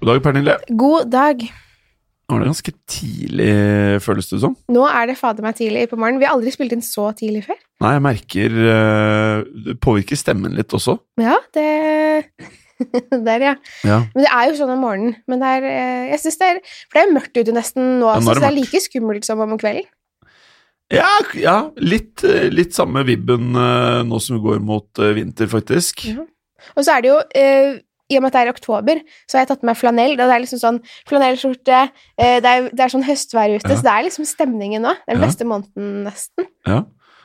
God dag, Pernille. God dag. Nå er det ganske tidlig, føles det som. Nå er det fader meg tidlig på morgenen. Vi har aldri spilt inn så tidlig før. Nei, jeg merker eh, Det påvirker stemmen litt også. Ja, det Der, ja. Ja. Men det er jo sånn om morgenen. Men det er eh, Jeg synes det er For det er jo mørkt ute nesten nå, Ja, nå så det er like skummelt som om kvelden. Ja, ja litt, eh, litt samme vibben nå som vi går mot vinter, faktisk. Ja. Og så er det jo i og med at det er oktober, så har jeg tatt med meg flanell. og Det er liksom sånn flanellskjorte, eh, det, det er sånn høstvær ute, Ja. så det er liksom stemningen nå. Den Ja. beste måneden, nesten. Ja.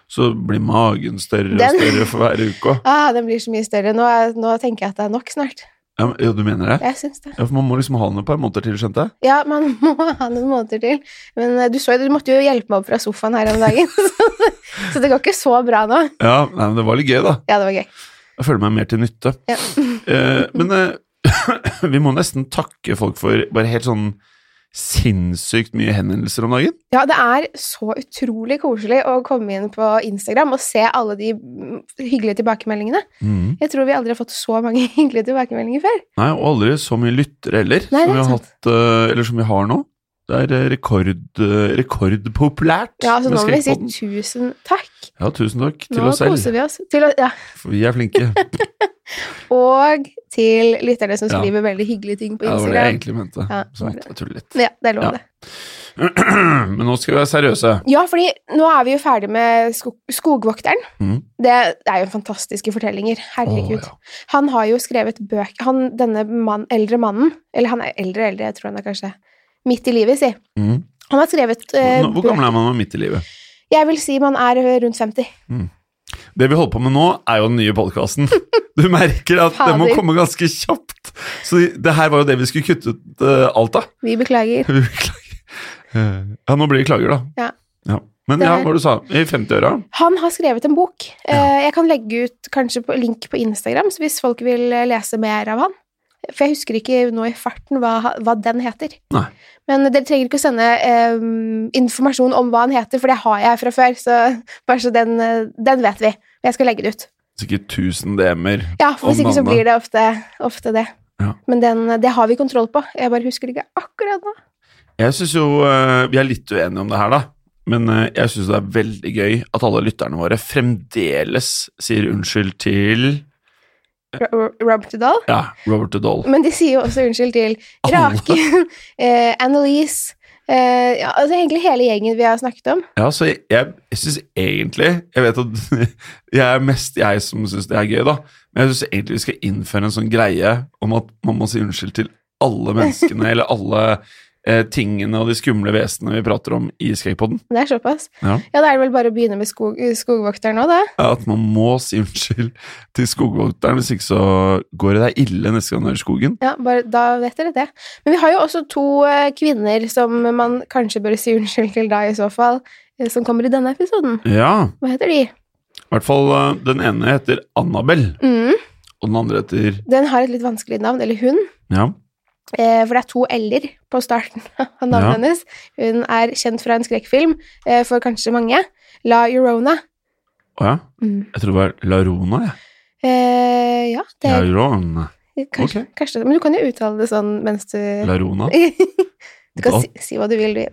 Så blir magen større og Den- større for hver uke òg. Ah, den blir så mye større. Nå, nå tenker jeg at det er nok snart. Ja, men- ja, du mener det? Jeg syns det. Ja, for Man må liksom ha den et par måneder til, skjønte jeg. Ja, man må ha den noen måneder til. Men eh, du så jo, du måtte jo hjelpe meg opp fra sofaen her om dagen. så det går ikke så bra nå. Ja, nei, men Det var litt gøy, da. Ja, det var gøy. Jeg føler meg mer til nytte. Ja. Eh, men eh, vi må nesten takke folk for bare helt sånn sinnssykt mye henvendelser om dagen. Ja, det er så utrolig koselig å komme inn på Instagram og se alle de hyggelige tilbakemeldingene. Mm. Jeg tror vi aldri har fått så mange hyggelige tilbakemeldinger før. Nei, og aldri så mye lyttere heller, Nei, som vi har hatt, eh, eller som vi har nå. Det er eh, rekord, eh, rekordpopulært. Ja, så nå må vi si tusen takk. Ja, tusen takk til Nå oss selv, koser vi oss. Til ja. for vi er flinke. Og til lytterne som Ja. skriver veldig hyggelige ting på Instagram. Ja, det var det jeg egentlig mente. Ja, så det var måtte jeg tulle litt. Ja, det er lov, Ja. det. Men nå skal vi være seriøse. Ja, fordi nå er vi jo ferdig med skog Skogvokteren. Mm. Det, er jo fantastiske fortellinger. Herregud. Oh, ja. Han har jo skrevet bøker Han, denne mann, eldre mannen Eller han er eldre, eldre, jeg tror han er kanskje midt i livet, si. Mm. Han har skrevet uh, Hvor gammel er man midt i livet? Jeg vil si man er eh, rundt 50. Det vi holder på med nå, er jo den nye podkasten. Du merker at det må komme ganske kjapt. Så det her var jo det vi skulle kutte ut uh, alt av. Vi beklager. Vi beklager. Uh, Ja, nå blir det klager, da. Ja. Men Det ja, hva du sa I 50-åra? Han har skrevet en bok. Eh, Jeg kan legge ut kanskje på, link på Instagram, så hvis folk vil lese mer av han. For jeg husker ikke nå i farten hva, hva den heter. Nei. Men dere trenger ikke å sende eh, informasjon om hva den heter, for det har jeg fra før. Så bare så den, eh, den vet vi. Jeg skal legge det ut. Sikkert 1000 DM-er. Ja, for hvis ikke så blir det ofte, ofte det. Ja. Men den, det har vi kontroll på. Jeg bare husker det ikke akkurat nå. Jeg syns jo eh, Vi er litt uenige om det her, da. Men eh, jeg syns det er veldig gøy at alle lytterne våre fremdeles sier unnskyld til Ro- Rob Doll. ja, Robert Doll. Men de sier jo også unnskyld til. Raken, eh, Annelise eh, ja, altså Egentlig hele gjengen vi har snakket om. Ja, så jeg, jeg, jeg syns egentlig Jeg vet at jeg er mest jeg som syns det er gøy, da. Men jeg syns egentlig vi skal innføre en sånn greie om at man må si unnskyld til alle menneskene eller alle eh, tingene og de skumle vesenene vi prater om i Skrekkpodden. Det er såpass. Ja. Ja, da er det vel bare å begynne med skog, skogvokteren nå, da. Ja, At man må si unnskyld til skogvokteren, hvis ikke så går det deg ille neste gang du er i skogen. Ja, bare, Da vet dere det. Men vi har jo også to eh, kvinner som man kanskje bør si unnskyld til da, i så fall, eh, som kommer i denne episoden. Ja, Hva heter de? i hvert fall eh, den ene heter Annabel, Mm. og den andre heter Den har et litt vanskelig navn, eller hun. Ja, Eh, for det er to l-er på starten av navnet Ja. hennes. Hun er kjent fra en skrekkfilm, eh, for kanskje mange. La Llorona. å ja. Mm. Jeg tror det var La Rona, jeg. Eh, ja, det er Larona. kanskje, kanskje. Men du kan jo uttale det sånn mens du La Rona. Du kan si, si hva du vil. du.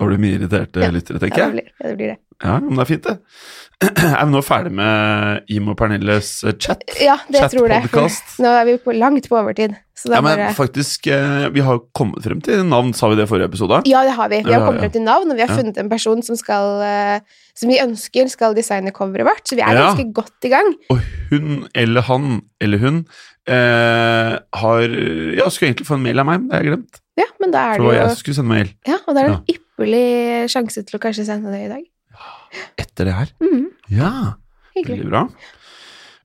Da blir det mye irriterte Ja. lyttere, tenker det jeg. ja, det blir det. Ja, men det er fint, det. Er vi nå ferdig med Jim og Pernilles eh, chat? Ja, det tror jeg. Nå er vi på, langt på overtid. Ja, men bare faktisk, eh, vi har kommet frem til navn, sa vi det i forrige episode? Ja, det har vi. Vi har kommet frem til navn, og vi har funnet en person som, skal, eh, som vi ønsker skal designe coveret vårt, så vi er Ja. ganske godt i gang. Og hun eller han eller hun eh, har Ja, skulle egentlig få en mail av meg, men det har jeg glemt. Ja, men da er det det jo jeg skulle sende mail. Ja, og det er en ypperlig sjanse til å kanskje sende det i dag. Etter det her. Mm. Ja, hyggelig. veldig bra.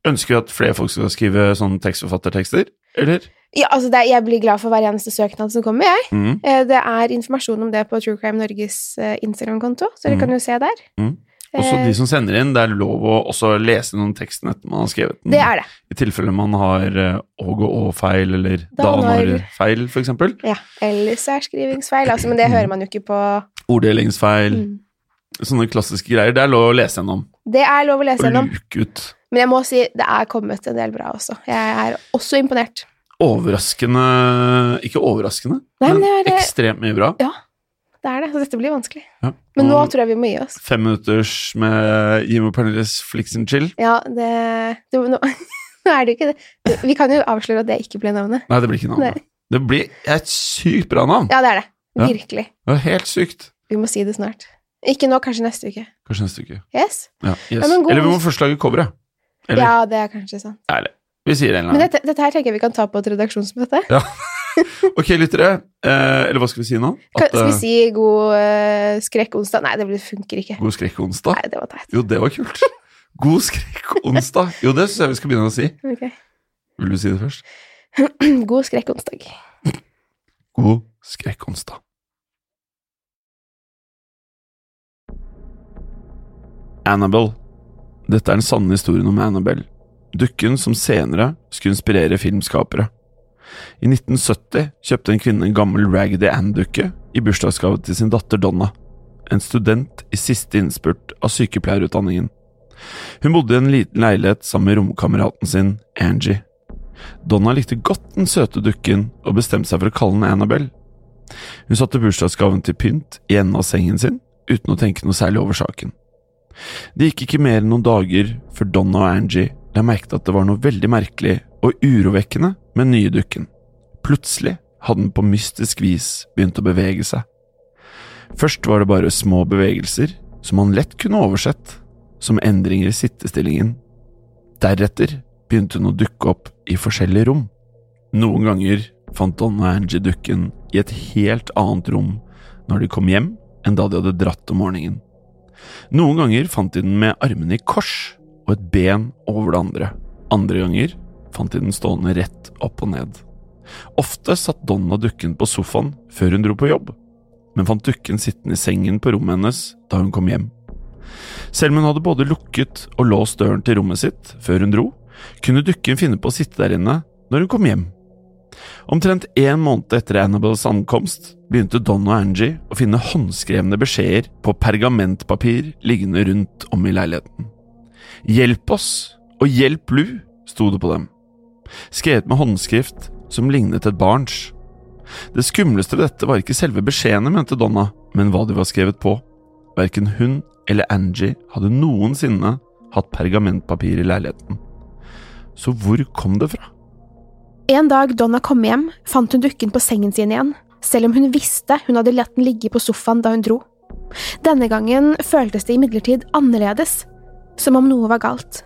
Ønsker vi at flere folk skal skrive sånne tekstforfattertekster, eller? Ja, altså det er, jeg blir glad for hver eneste søknad som kommer, jeg. Eh, Det er informasjon om det på True Crime Norges eh, Instagram-konto, så dere mm. kan jo se der. Mhm. Også Eh, de som sender inn, det er lov å også lese noen teksten etter man har skrevet den. Det er det. I tilfelle man har eh, åg og å-feil, eller danar-feil, eksempel. Ja. Eller særskrivingsfeil, altså, men det hører man jo ikke på Orddelingsfeil. Mm. Sånne klassiske greier. Det er lov å lese gjennom. Det er lov å lese Og gjennom. luke ut. Men jeg må si det er kommet en del bra også. Jeg er også imponert. Overraskende Ikke overraskende, Nei, men men det er- ekstremt mye bra. Ja, det er det. Så dette blir vanskelig. Ja. Men nå tror jeg vi må gi oss. Fem minutters med Jim og Pernilles Flix and Chill. Ja, det, du, nå, nå er det jo ikke det. Vi kan jo avsløre at det ikke ble navnet. Nei, det blir ikke navnet. Nei. Det blir et sykt bra navn. Ja, det er det. Ja. Virkelig. Det er helt sykt. Vi må si det snart. Ikke nå, kanskje neste uke. Kanskje neste uke. Yes? Ja, yes. Ja, god- Eller vi må først lage coveret. Eller? Ja, det er kanskje sant. Ærlig. Vi sier det en eller Men dette, dette her tenker jeg vi kan ta på et redaksjonsmøte. Ja. Ok, lyttere. Eh, eller hva skal vi si nå? At, skal vi eh, si god uh, skrekkonsdag? Nei, det funker ikke. God skrekkonsdag? Nei, det var teit. Jo, det var kult. God skrekkonsdag. Jo, det syns jeg vi skal begynne å si. Ok. Vil du si det først? God skrekkonsdag. God skrekkonsdag. Annabelle. Dette er den sanne historien om Annabelle, dukken som senere skulle inspirere filmskapere. I 1970 kjøpte en kvinne en gammel Raggedy Ann-dukke i bursdagsgave til sin datter Donna, en student i siste innspurt av sykepleierutdanningen. Hun bodde i en liten leilighet sammen med romkameraten sin, Angie. Donna likte godt den søte dukken og bestemte seg for å kalle den Annabelle. Hun satte bursdagsgaven til pynt i enden av sengen sin, uten å tenke noe særlig over saken. Det gikk ikke mer enn noen dager før Donna og Angie la merke til at det var noe veldig merkelig og urovekkende med nye dukken. Plutselig hadde den på mystisk vis begynt å bevege seg. Først var det bare små bevegelser som han lett kunne oversett som endringer i sittestillingen. Deretter begynte hun å dukke opp i forskjellige rom. Noen ganger fant Don og Angie dukken i et helt annet rom når de kom hjem enn da de hadde dratt om morgenen. Noen ganger fant de den med armene i kors og et ben over det andre. Andre ganger fant de den stående rett opp og ned. Ofte satt Donna dukken på sofaen før hun dro på jobb, men fant dukken sittende i sengen på rommet hennes da hun kom hjem. Selv om hun hadde både lukket og låst døren til rommet sitt før hun dro, kunne dukken finne på å sitte der inne når hun kom hjem. Omtrent en måned etter Annabels ankomst begynte Don og Angie å finne håndskrevne beskjeder på pergamentpapir liggende rundt om i leiligheten. Hjelp oss, og hjelp Lu, sto det på dem. Skrevet med håndskrift som lignet et barns. Det skumleste ved dette var ikke selve beskjedene, mente Donna, men hva de var skrevet på. Verken hun eller Angie hadde noensinne hatt pergamentpapir i leiligheten. Så hvor kom det fra? En dag Donna kom hjem, fant hun dukken på sengen sin igjen, selv om hun visste hun hadde latt den ligge på sofaen da hun dro. Denne gangen føltes det imidlertid annerledes, som om noe var galt.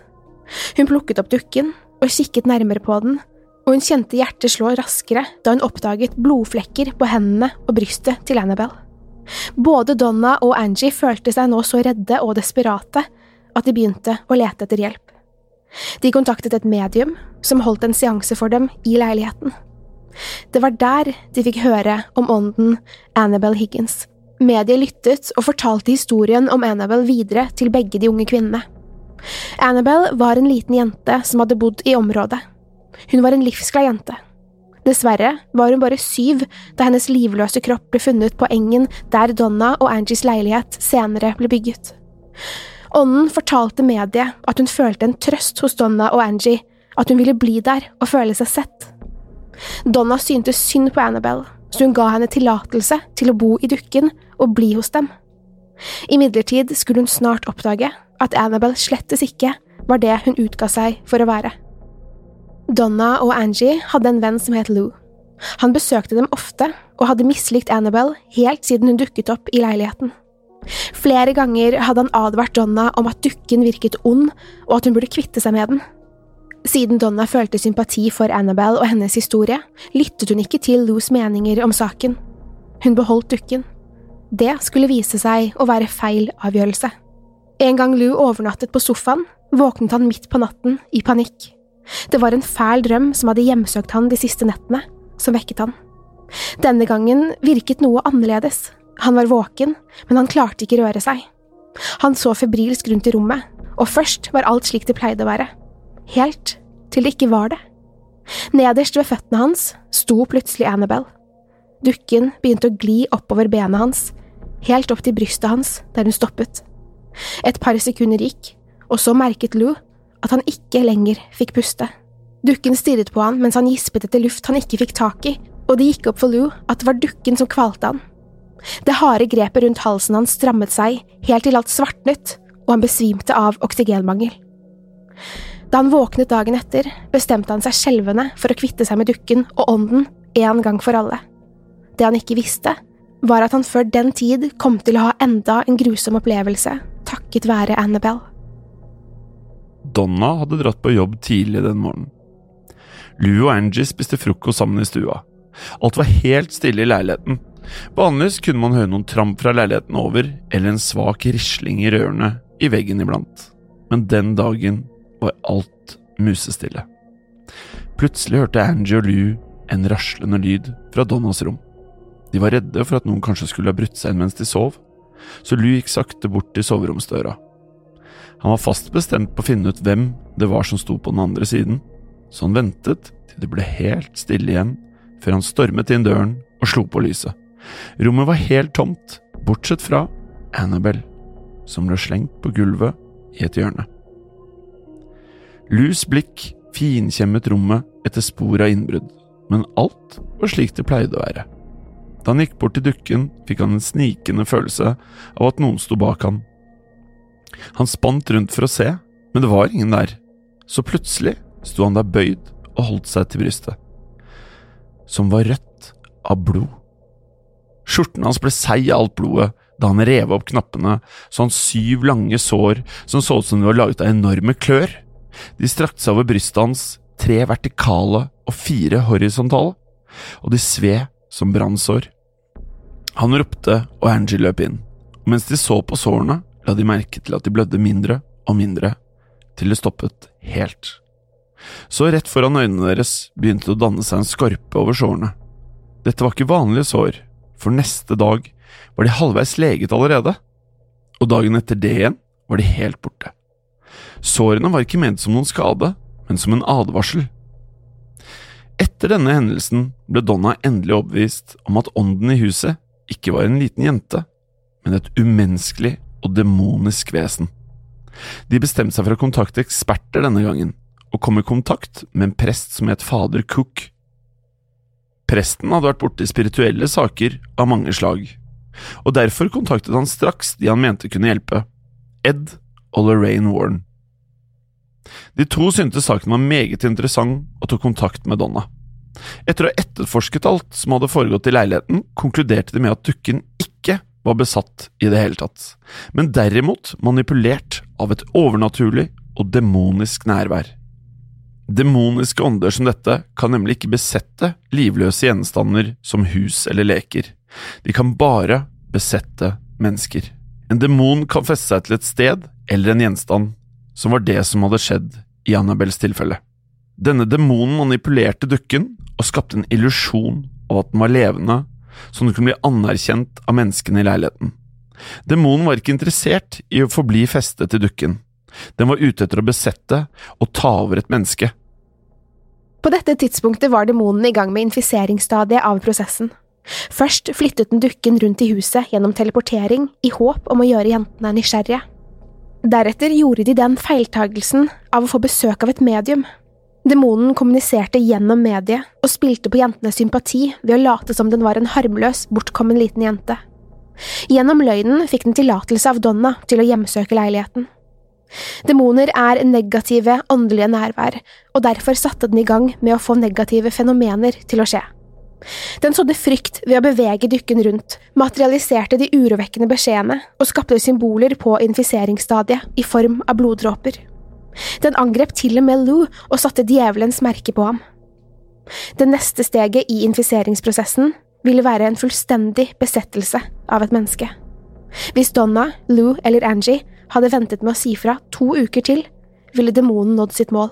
Hun plukket opp dukken og kikket nærmere på den, og hun kjente hjertet slå raskere da hun oppdaget blodflekker på hendene og brystet til Annabelle. Både Donna og Angie følte seg nå så redde og desperate at de begynte å lete etter hjelp. De kontaktet et medium som holdt en seanse for dem i leiligheten. Det var der de fikk høre om ånden Annabelle Higgins. Mediet lyttet og fortalte historien om Annabelle videre til begge de unge kvinnene. Annabelle var en liten jente som hadde bodd i området. Hun var en livsglad jente. Dessverre var hun bare syv da hennes livløse kropp ble funnet på engen der Donna og Angies leilighet senere ble bygget. Ånden fortalte mediet at hun følte en trøst hos Donna og Angie, at hun ville bli der og føle seg sett. Donna syntes synd på Annabelle, så hun ga henne tillatelse til å bo i dukken og bli hos dem. Imidlertid skulle hun snart oppdage at Annabelle slettes ikke var det hun utga seg for å være. Donna og Angie hadde en venn som het Lou. Han besøkte dem ofte og hadde mislikt Annabelle helt siden hun dukket opp i leiligheten. Flere ganger hadde han advart Donna om at dukken virket ond, og at hun burde kvitte seg med den. Siden Donna følte sympati for Annabelle og hennes historie, lyttet hun ikke til Lous meninger om saken. Hun beholdt dukken. Det skulle vise seg å være feil avgjørelse. En gang Lou overnattet på sofaen, våknet han midt på natten i panikk. Det var en fæl drøm som hadde hjemsøkt han de siste nettene, som vekket han. Denne gangen virket noe annerledes. Han var våken, men han klarte ikke røre seg. Han så febrilsk rundt i rommet, og først var alt slik det pleide å være. Helt til det ikke var det. Nederst ved føttene hans sto plutselig Annabelle. Dukken begynte å gli oppover benet hans, helt opp til brystet hans, der hun stoppet. Et par sekunder gikk, og så merket Lou at han ikke lenger fikk puste. Dukken stirret på han mens han gispet etter luft han ikke fikk tak i, og det gikk opp for Lou at det var dukken som kvalte han. Det harde grepet rundt halsen hans strammet seg helt til alt svartnet, og han besvimte av oksygenmangel. Da han våknet dagen etter, bestemte han seg skjelvende for å kvitte seg med dukken og ånden en gang for alle. Det han ikke visste, var at han før den tid kom til å ha enda en grusom opplevelse, takket være Annabelle. Donna hadde dratt på jobb tidlig den morgenen. Lou og Angie spiste frokost sammen i stua. Alt var helt stille i leiligheten, Vanligvis kunne man høre noen tramp fra leiligheten over, eller en svak risling i rørene i veggen iblant, men den dagen var alt musestille. Plutselig hørte Angie og Lou en raslende lyd fra Donnas rom. De var redde for at noen kanskje skulle ha brutt seg inn mens de sov, så Lou gikk sakte bort til soveromsdøra. Han var fast bestemt på å finne ut hvem det var som sto på den andre siden, så han ventet til det ble helt stille igjen, før han stormet inn døren og slo på lyset. Rommet var helt tomt, bortsett fra Annabelle, som lå slengt på gulvet i et hjørne. Lus blikk finkjemmet rommet etter spor av innbrudd, men alt var slik det pleide å være. Da han gikk bort til dukken, fikk han en snikende følelse av at noen sto bak han. Han spant rundt for å se, men det var ingen der, så plutselig sto han der bøyd og holdt seg til brystet, som var rødt av blod. Skjorten hans ble seig av alt blodet da han rev opp knappene, så han syv lange sår som så ut som de var laget av enorme klør. De strakte seg over brystet hans, tre vertikale og fire horisontale, og de sved som brannsår. Han ropte, og Angie løp inn, og mens de så på sårene, la de merke til at de blødde mindre og mindre, til det stoppet helt. Så rett foran øynene deres begynte det å danne seg en skorpe over sårene. Dette var ikke vanlige sår, for neste dag var de halvveis leget allerede, og dagen etter det igjen var de helt borte. Sårene var ikke ment som noen skade, men som en advarsel. Etter denne hendelsen ble Donna endelig overbevist om at ånden i huset ikke var en liten jente, men et umenneskelig og demonisk vesen. De bestemte seg for å kontakte eksperter denne gangen, og kom i kontakt med en prest som het fader Cook. Presten hadde vært borti spirituelle saker av mange slag, og derfor kontaktet han straks de han mente kunne hjelpe, Ed og Lorraine Warren. De to syntes saken var meget interessant og tok kontakt med Donna. Etter å ha etterforsket alt som hadde foregått i leiligheten, konkluderte de med at dukken ikke var besatt i det hele tatt, men derimot manipulert av et overnaturlig og demonisk nærvær. Demoniske ånder som dette kan nemlig ikke besette livløse gjenstander som hus eller leker. De kan bare besette mennesker. En demon kan feste seg til et sted eller en gjenstand, som var det som hadde skjedd i Annabels tilfelle. Denne demonen manipulerte dukken og skapte en illusjon av at den var levende, så den kunne bli anerkjent av menneskene i leiligheten. Demonen var ikke interessert i å forbli festet til dukken. Den var ute etter å besette og ta over et menneske. På dette tidspunktet var demonen i gang med infiseringsstadiet av prosessen. Først flyttet den dukken rundt i huset gjennom teleportering i håp om å gjøre jentene nysgjerrige. Deretter gjorde de den feiltagelsen av å få besøk av et medium. Demonen kommuniserte gjennom mediet og spilte på jentenes sympati ved å late som den var en harmløs, bortkommen liten jente. Gjennom løgnen fikk den tillatelse av Donna til å hjemsøke leiligheten. Demoner er negative åndelige nærvær, og derfor satte den i gang med å få negative fenomener til å skje. Den sådde frykt ved å bevege dykken rundt, materialiserte de urovekkende beskjedene og skapte symboler på infiseringsstadiet i form av bloddråper. Den angrep til og med Lou og satte djevelens merke på ham. Det neste steget i infiseringsprosessen ville være en fullstendig besettelse av et menneske. Hvis Donna, Lou eller Angie hadde ventet med å si fra to uker til, ville demonen nådd sitt mål.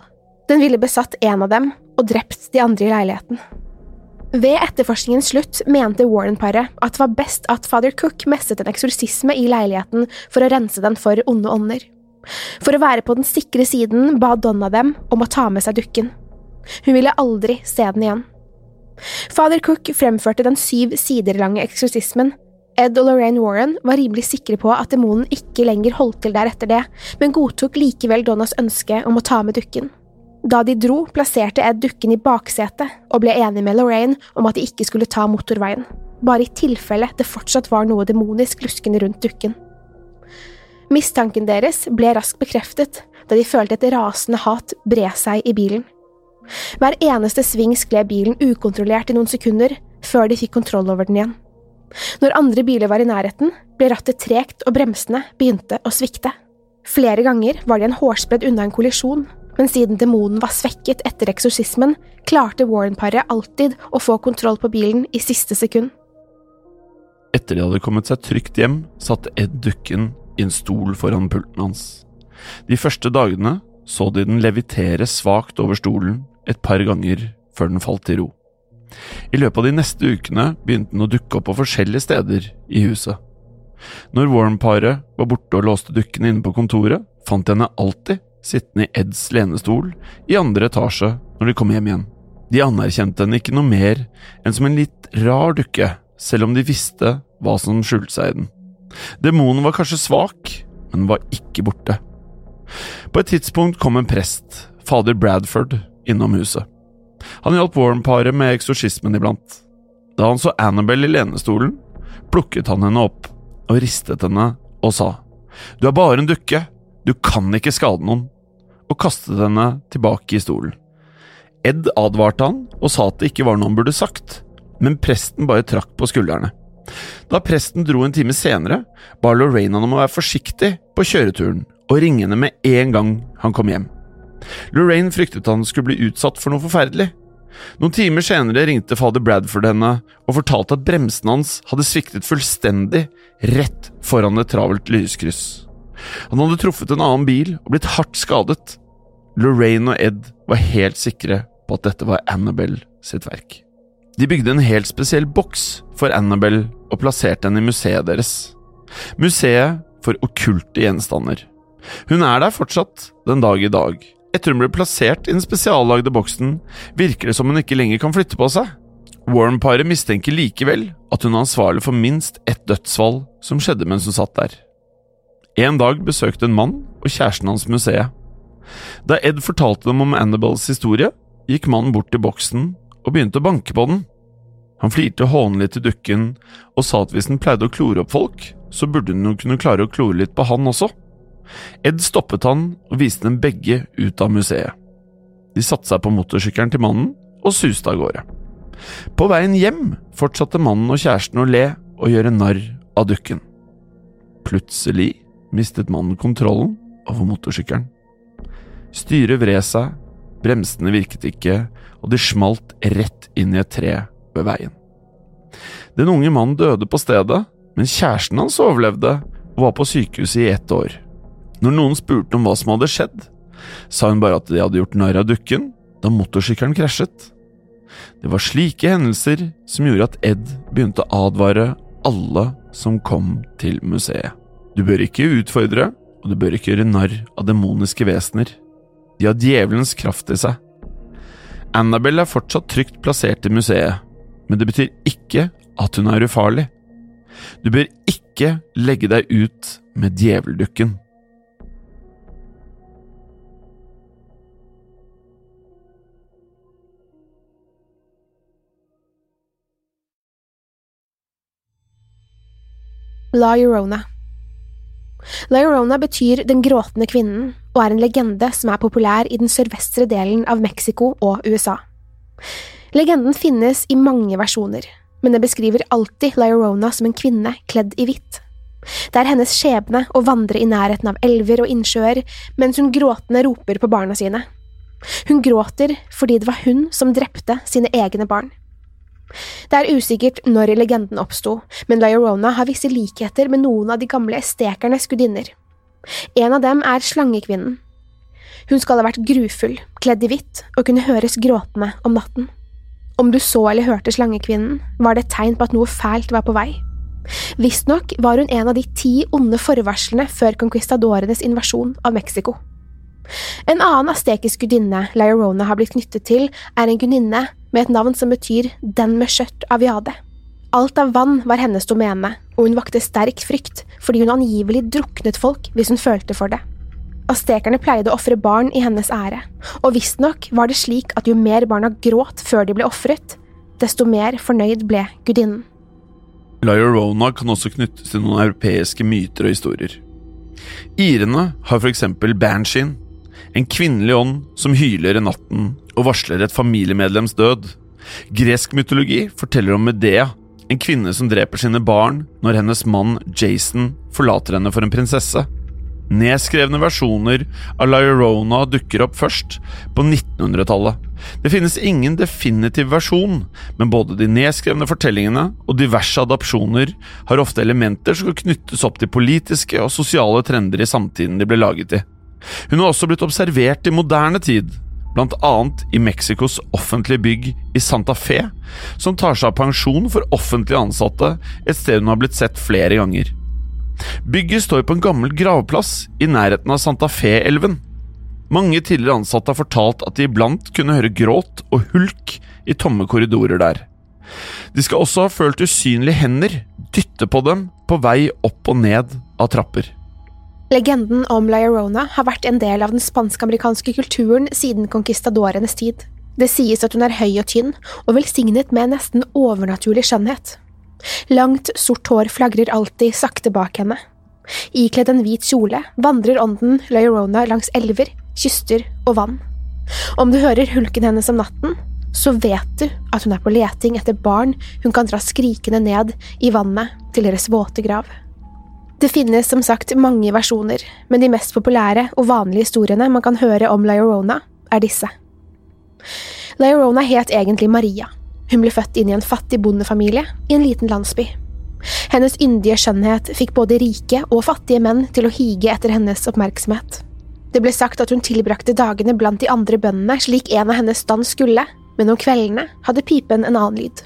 Den ville besatt en av dem og drept de andre i leiligheten. Ved etterforskningens slutt mente Warren-paret at det var best at fader Cook messet en eksorsisme i leiligheten for å rense den for onde ånder. For å være på den sikre siden ba Donna dem om å ta med seg dukken. Hun ville aldri se den igjen. Fader Cook fremførte den syv sider lange eksorsismen, Ed og Lorraine Warren var rimelig sikre på at demonen ikke lenger holdt til der etter det, men godtok likevel Donnas ønske om å ta med dukken. Da de dro, plasserte Ed dukken i baksetet og ble enig med Lorraine om at de ikke skulle ta motorveien, bare i tilfelle det fortsatt var noe demonisk luskende rundt dukken. Mistanken deres ble raskt bekreftet da de følte et rasende hat bre seg i bilen. Hver eneste sving skled bilen ukontrollert i noen sekunder, før de fikk kontroll over den igjen. Når andre biler var i nærheten, ble rattet tregt og bremsene begynte å svikte. Flere ganger var de en hårsbredd unna en kollisjon, men siden demonen var svekket etter eksorsismen, klarte Warren-paret alltid å få kontroll på bilen i siste sekund. Etter de hadde kommet seg trygt hjem, satte Ed dukken i en stol foran pulten hans. De første dagene så de den levitere svakt over stolen et par ganger før den falt til ro. I løpet av de neste ukene begynte den å dukke opp på forskjellige steder i huset. Når Warren-paret var borte og låste dukkene inne på kontoret, fant de henne alltid sittende i Eds lenestol i andre etasje når de kom hjem igjen. De anerkjente henne ikke noe mer enn som en litt rar dukke, selv om de visste hva som skjulte seg i den. Demonen var kanskje svak, men var ikke borte. På et tidspunkt kom en prest, fader Bradford, innom huset. Han hjalp Warren-paret med eksorsismen iblant. Da han så Annabelle i lenestolen, plukket han henne opp og ristet henne og sa Du er bare en dukke, du kan ikke skade noen, og kastet henne tilbake i stolen. Ed advarte han og sa at det ikke var noe han burde sagt, men presten bare trakk på skuldrene. Da presten dro en time senere, ba Lorraine han om å være forsiktig på kjøreturen og ringe henne med en gang han kom hjem. Lorraine fryktet han skulle bli utsatt for noe forferdelig. Noen timer senere ringte fader Bradford henne og fortalte at bremsene hans hadde sviktet fullstendig rett foran et travelt lyskryss. Han hadde truffet en annen bil og blitt hardt skadet. Lorraine og Ed var helt sikre på at dette var Annabelle sitt verk. De bygde en helt spesiell boks for Annabelle og plasserte den i museet deres. Museet for okkulte gjenstander. Hun er der fortsatt den dag i dag, etter hun ble plassert i den spesiallagde boksen, virker det som hun ikke lenger kan flytte på seg. Warren-paret mistenker likevel at hun er ansvarlig for minst ett dødsfall som skjedde mens hun satt der. En dag besøkte en mann og kjæresten hans museet. Da Ed fortalte dem om Annabels historie, gikk mannen bort til boksen og begynte å banke på den. Han flirte hånlig til dukken og sa at hvis den pleide å klore opp folk, så burde den jo kunne klare å klore litt på han også. Ed stoppet han og viste dem begge ut av museet. De satte seg på motorsykkelen til mannen og suste av gårde. På veien hjem fortsatte mannen og kjæresten å le og gjøre narr av dukken. Plutselig mistet mannen kontrollen over motorsykkelen. Styret vred seg, bremsene virket ikke, og de smalt rett inn i et tre ved veien. Den unge mannen døde på stedet, men kjæresten hans overlevde og var på sykehuset i ett år. Når noen spurte om hva som hadde skjedd, sa hun bare at de hadde gjort narr av dukken da motorsykkelen krasjet. Det var slike hendelser som gjorde at Ed begynte å advare alle som kom til museet. Du bør ikke utfordre, og du bør ikke gjøre narr av demoniske vesener. De har djevelens kraft i seg. Annabelle er fortsatt trygt plassert i museet, men det betyr ikke at hun er ufarlig. Du bør ikke legge deg ut med djeveldukken. La Llorona. Llorona betyr Den gråtende kvinnen og er en legende som er populær i den sørvestre delen av Mexico og USA. Legenden finnes i mange versjoner, men den beskriver alltid Llorona som en kvinne kledd i hvitt. Det er hennes skjebne å vandre i nærheten av elver og innsjøer mens hun gråtende roper på barna sine. Hun gråter fordi det var hun som drepte sine egne barn. Det er usikkert når legenden oppsto, men La Llorona har visse likheter med noen av de gamle estekernes gudinner. En av dem er slangekvinnen. Hun skal ha vært grufull, kledd i hvitt og kunne høres gråtende om natten. Om du så eller hørte slangekvinnen, var det et tegn på at noe fælt var på vei. Visstnok var hun en av de ti onde forvarslene før conquistadorenes invasjon av Mexico. En annen astekisk gudinne La Llorona har blitt knyttet til, er en gudinne med et navn som betyr den med skjørt av jade. Alt av vann var hennes domene, og hun vakte sterk frykt fordi hun angivelig druknet folk hvis hun følte for det. Astekerne pleide å ofre barn i hennes ære, og visstnok var det slik at jo mer barna gråt før de ble ofret, desto mer fornøyd ble gudinnen. La Llorona kan også knyttes til noen europeiske myter og historier. Irene har for eksempel Bansheen, en kvinnelig ånd som hyler i natten og varsler et familiemedlems død. Gresk mytologi forteller om Medea, en kvinne som dreper sine barn når hennes mann Jason forlater henne for en prinsesse. Nedskrevne versjoner av La Llorona dukker opp først på 1900-tallet. Det finnes ingen definitiv versjon, men både de nedskrevne fortellingene og diverse adopsjoner har ofte elementer som kan knyttes opp til politiske og sosiale trender i samtiden de ble laget i. Hun har også blitt observert i moderne tid, annet i Mexicos offentlige bygg i Santa Fe, som tar seg av pensjon for offentlige ansatte, et sted hun har blitt sett flere ganger. Bygget står på en gammel gravplass i nærheten av Santa Fe-elven. Mange tidligere ansatte har fortalt at de iblant kunne høre gråt og hulk i tomme korridorer der. De skal også ha følt usynlige hender dytte på dem på vei opp og ned av trapper. Legenden om La Llorona har vært en del av den spansk-amerikanske kulturen siden conquistadorenes tid. Det sies at hun er høy og tynn, og velsignet med nesten overnaturlig skjønnhet. Langt, sort hår flagrer alltid sakte bak henne. Ikledd en hvit kjole vandrer ånden La Llorona langs elver, kyster og vann. Om du hører hulken hennes om natten, så vet du at hun er på leting etter barn hun kan dra skrikende ned i vannet til deres våte grav. Det finnes som sagt mange versjoner, men de mest populære og vanlige historiene man kan høre om La Llorona, er disse. La Llorona het egentlig Maria. Hun ble født inn i en fattig bondefamilie i en liten landsby. Hennes yndige skjønnhet fikk både rike og fattige menn til å hige etter hennes oppmerksomhet. Det ble sagt at hun tilbrakte dagene blant de andre bøndene slik en av hennes stand skulle, men om kveldene hadde pipen en annen lyd.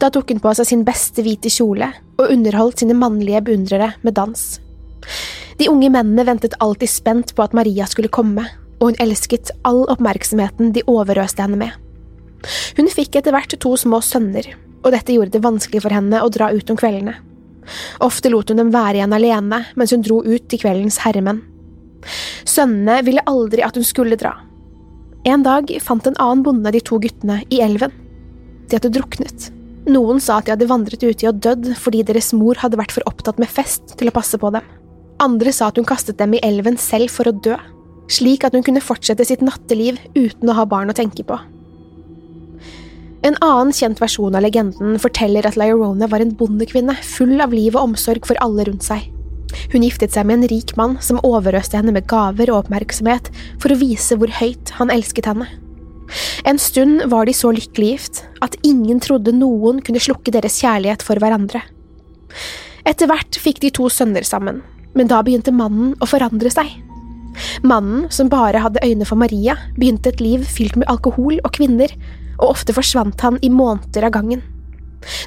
Da tok hun på seg sin beste hvite kjole og underholdt sine mannlige beundrere med dans. De unge mennene ventet alltid spent på at Maria skulle komme, og hun elsket all oppmerksomheten de overøste henne med. Hun fikk etter hvert to små sønner, og dette gjorde det vanskelig for henne å dra ut om kveldene. Ofte lot hun dem være igjen alene mens hun dro ut til kveldens herremenn. Sønnene ville aldri at hun skulle dra. En dag fant en annen bonde de to guttene i elven. De hadde druknet. Noen sa at de hadde vandret uti og dødd fordi deres mor hadde vært for opptatt med fest til å passe på dem. Andre sa at hun kastet dem i elven selv for å dø, slik at hun kunne fortsette sitt natteliv uten å ha barn å tenke på. En annen kjent versjon av legenden forteller at La var en bondekvinne full av liv og omsorg for alle rundt seg. Hun giftet seg med en rik mann som overøste henne med gaver og oppmerksomhet for å vise hvor høyt han elsket henne. En stund var de så lykkelig gift at ingen trodde noen kunne slukke deres kjærlighet for hverandre. Etter hvert fikk de to sønner sammen, men da begynte mannen å forandre seg. Mannen, som bare hadde øyne for Maria, begynte et liv fylt med alkohol og kvinner, og ofte forsvant han i måneder av gangen.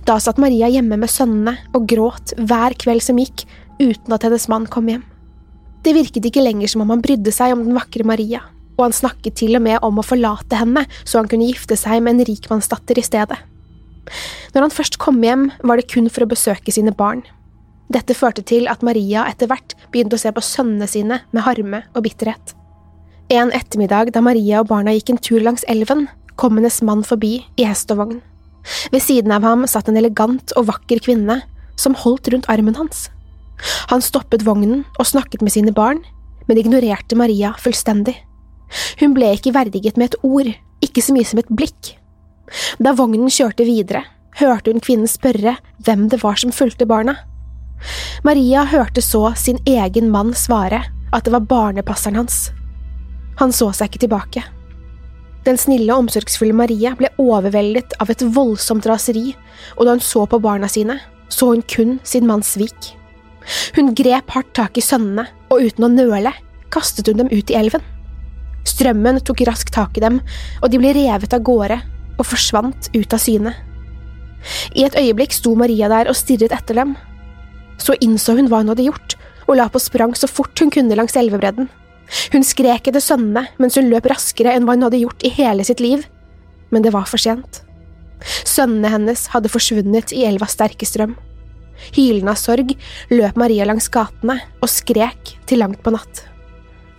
Da satt Maria hjemme med sønnene og gråt hver kveld som gikk, uten at hennes mann kom hjem. Det virket ikke lenger som om han brydde seg om den vakre Maria, og han snakket til og med om å forlate henne så han kunne gifte seg med en rikmannsdatter i stedet. Når han først kom hjem, var det kun for å besøke sine barn. Dette førte til at Maria etter hvert begynte å se på sønnene sine med harme og bitterhet. En ettermiddag da Maria og barna gikk en tur langs elven, kom hennes mann forbi i hest og vogn. Ved siden av ham satt en elegant og vakker kvinne som holdt rundt armen hans. Han stoppet vognen og snakket med sine barn, men ignorerte Maria fullstendig. Hun ble ikke verdiget med et ord, ikke så mye som et blikk. Da vognen kjørte videre, hørte hun kvinnen spørre hvem det var som fulgte barna. Maria hørte så sin egen mann svare at det var barnepasseren hans. Han så seg ikke tilbake. Den snille og omsorgsfulle Maria ble overveldet av et voldsomt raseri, og da hun så på barna sine, så hun kun sin manns svik. Hun grep hardt tak i sønnene, og uten å nøle kastet hun dem ut i elven. Strømmen tok raskt tak i dem, og de ble revet av gårde og forsvant ut av syne. I et øyeblikk sto Maria der og stirret etter dem. Så innså hun hva hun hadde gjort, og la på sprang så fort hun kunne langs elvebredden. Hun skrek etter sønnene mens hun løp raskere enn hva hun hadde gjort i hele sitt liv, men det var for sent. Sønnene hennes hadde forsvunnet i elvas sterke strøm. Hylende av sorg løp Maria langs gatene og skrek til langt på natt.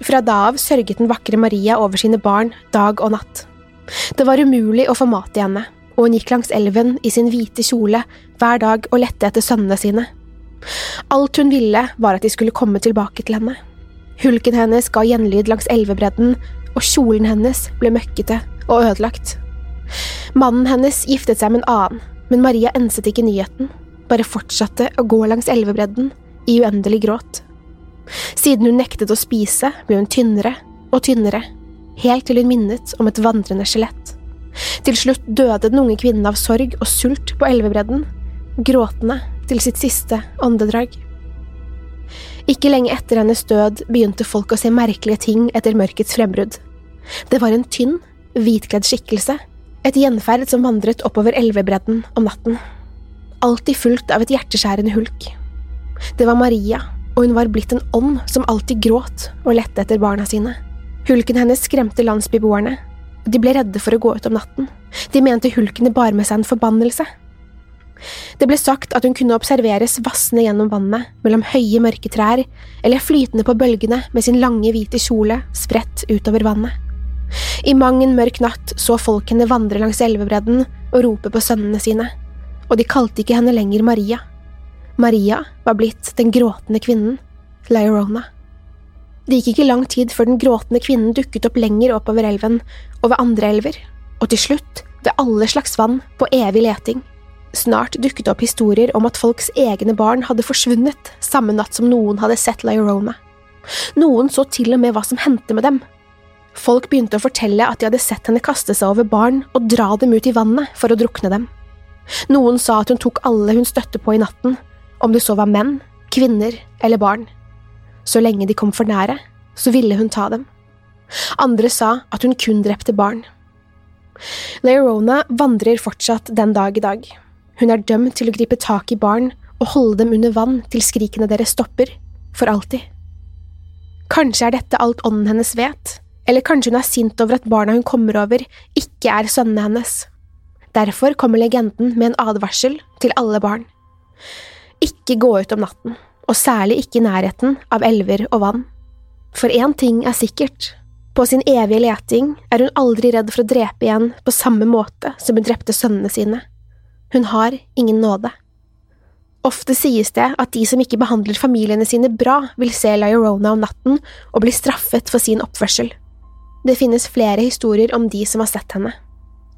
Fra da av sørget den vakre Maria over sine barn dag og natt. Det var umulig å få mat i henne, og hun gikk langs elven i sin hvite kjole hver dag og lette etter sønnene sine. Alt hun ville, var at de skulle komme tilbake til henne. Hulken hennes ga gjenlyd langs elvebredden, og kjolen hennes ble møkkete og ødelagt. Mannen hennes giftet seg med en annen, men Maria enset ikke nyheten, bare fortsatte å gå langs elvebredden i uendelig gråt. Siden hun nektet å spise, ble hun tynnere og tynnere, helt til hun minnet om et vandrende skjelett. Til slutt døde den unge kvinnen av sorg og sult på elvebredden, gråtende til sitt siste åndedrag. Ikke lenge etter hennes død begynte folk å se merkelige ting etter mørkets frembrudd. Det var en tynn, hvitkledd skikkelse, et gjenferd som vandret oppover elvebredden om natten. Alltid fulgt av et hjerteskjærende hulk. Det var Maria, og hun var blitt en ånd som alltid gråt og lette etter barna sine. Hulken hennes skremte landsbyboerne. De ble redde for å gå ut om natten. De mente hulkene bar med seg en forbannelse. Det ble sagt at hun kunne observeres vassende gjennom vannet mellom høye, mørke trær, eller flytende på bølgene med sin lange, hvite kjole spredt utover vannet. I mang en mørk natt så folk henne vandre langs elvebredden og rope på sønnene sine, og de kalte ikke henne lenger Maria. Maria var blitt den gråtende kvinnen, Lyrona. Det gikk ikke lang tid før den gråtende kvinnen dukket opp lenger oppover elven og ved andre elver, og til slutt ved alle slags vann på evig leting. Snart dukket det opp historier om at folks egne barn hadde forsvunnet samme natt som noen hadde sett Lyrona. Noen så til og med hva som hendte med dem. Folk begynte å fortelle at de hadde sett henne kaste seg over barn og dra dem ut i vannet for å drukne dem. Noen sa at hun tok alle hun støtte på i natten, om det så var menn, kvinner eller barn. Så lenge de kom for nære, så ville hun ta dem. Andre sa at hun kun drepte barn. Leirona vandrer fortsatt den dag i dag. Hun er dømt til å gripe tak i barn og holde dem under vann til skrikene deres stopper, for alltid. Kanskje er dette alt ånden hennes vet, eller kanskje hun er sint over at barna hun kommer over, ikke er sønnene hennes. Derfor kommer legenden med en advarsel til alle barn. Ikke gå ut om natten, og særlig ikke i nærheten av elver og vann. For én ting er sikkert, på sin evige leting er hun aldri redd for å drepe igjen på samme måte som hun drepte sønnene sine. Hun har ingen nåde. Ofte sies det at de som ikke behandler familiene sine bra, vil se Liorona om natten og bli straffet for sin oppførsel. Det finnes flere historier om de som har sett henne.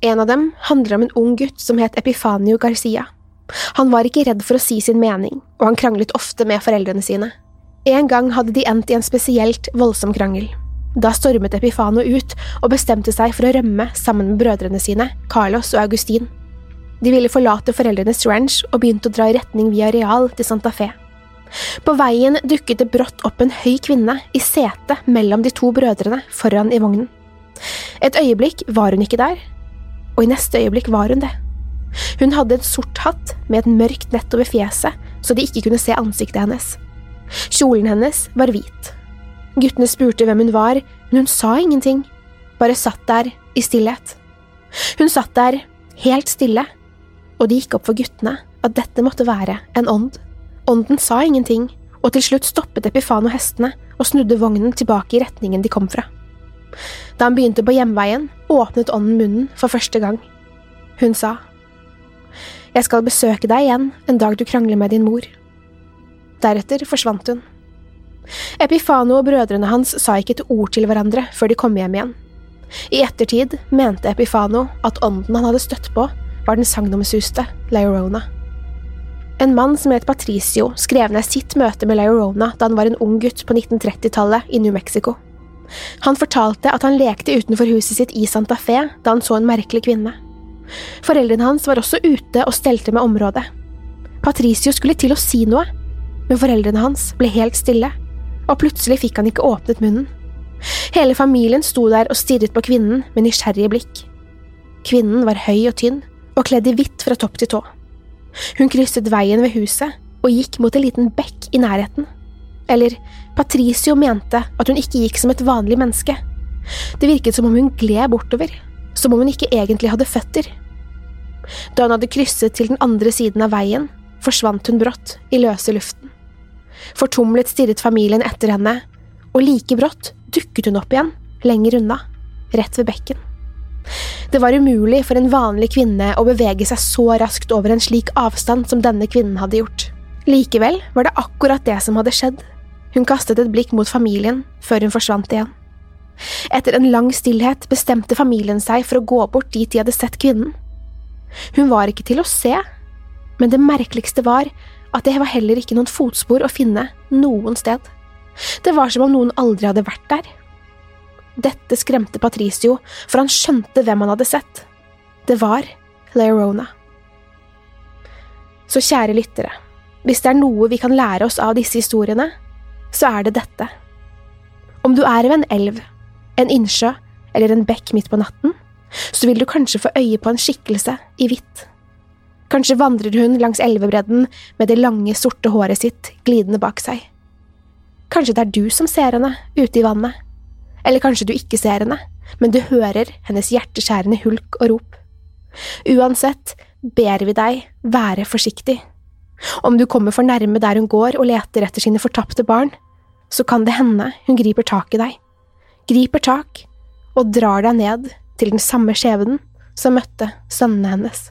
En av dem handler om en ung gutt som het Epifanio Garcia. Han var ikke redd for å si sin mening, og han kranglet ofte med foreldrene sine. En gang hadde de endt i en spesielt voldsom krangel. Da stormet Epifano ut og bestemte seg for å rømme sammen med brødrene sine, Carlos og Augustin. De ville forlate foreldrenes ranch og begynte å dra i retning via Real til Santa Fe. På veien dukket det brått opp en høy kvinne i setet mellom de to brødrene foran i vognen. Et øyeblikk var hun ikke der, og i neste øyeblikk var hun det. Hun hadde en sort hatt med et mørkt nett over fjeset, så de ikke kunne se ansiktet hennes. Kjolen hennes var hvit. Guttene spurte hvem hun var, men hun sa ingenting, bare satt der i stillhet. Hun satt der helt stille, og det gikk opp for guttene at dette måtte være en ånd. Ånden sa ingenting, og til slutt stoppet Epifano hestene og snudde vognen tilbake i retningen de kom fra. Da han begynte på hjemveien, åpnet ånden munnen for første gang. Hun sa, Jeg skal besøke deg igjen en dag du krangler med din mor. Deretter forsvant hun. Epifano og brødrene hans sa ikke et ord til hverandre før de kom hjem igjen. I ettertid mente Epifano at ånden han hadde støtt på, var den sagnomsuste Laurona. En mann som het Patricio, skrev ned sitt møte med Laurona da han var en ung gutt på 1930-tallet i New Mexico. Han fortalte at han lekte utenfor huset sitt i Santa Fe da han så en merkelig kvinne. Foreldrene hans var også ute og stelte med området. Patricio skulle til å si noe, men foreldrene hans ble helt stille, og plutselig fikk han ikke åpnet munnen. Hele familien sto der og stirret på kvinnen med nysgjerrige blikk. Kvinnen var høy og tynn, og kledd i hvitt fra topp til tå. Hun krysset veien ved huset og gikk mot en liten bekk i nærheten. Eller, Patricio mente at hun ikke gikk som et vanlig menneske. Det virket som om hun gled bortover, som om hun ikke egentlig hadde føtter. Da hun hadde krysset til den andre siden av veien, forsvant hun brått i løse luften. Fortumlet stirret familien etter henne, og like brått dukket hun opp igjen, lenger unna, rett ved bekken. Det var umulig for en vanlig kvinne å bevege seg så raskt over en slik avstand som denne kvinnen hadde gjort. Likevel var det akkurat det som hadde skjedd. Hun kastet et blikk mot familien før hun forsvant igjen. Etter en lang stillhet bestemte familien seg for å gå bort dit de hadde sett kvinnen. Hun var ikke til å se, men det merkeligste var at det var heller ikke noen fotspor å finne noen sted. Det var som om noen aldri hadde vært der. Dette skremte Patricio, for han skjønte hvem han hadde sett. Det var Leorona. Så kjære lyttere, hvis det er noe vi kan lære oss av disse historiene, så er det dette. Om du er ved en elv, en innsjø eller en bekk midt på natten, så vil du kanskje få øye på en skikkelse i hvitt. Kanskje vandrer hun langs elvebredden med det lange, sorte håret sitt glidende bak seg. Kanskje det er du som ser henne ute i vannet. Eller kanskje du ikke ser henne, men du hører hennes hjerteskjærende hulk og rop. Uansett ber vi deg være forsiktig. Om du kommer for nærme der hun går og leter etter sine fortapte barn, så kan det hende hun griper tak i deg, griper tak og drar deg ned til den samme skjebnen som møtte sønnene hennes.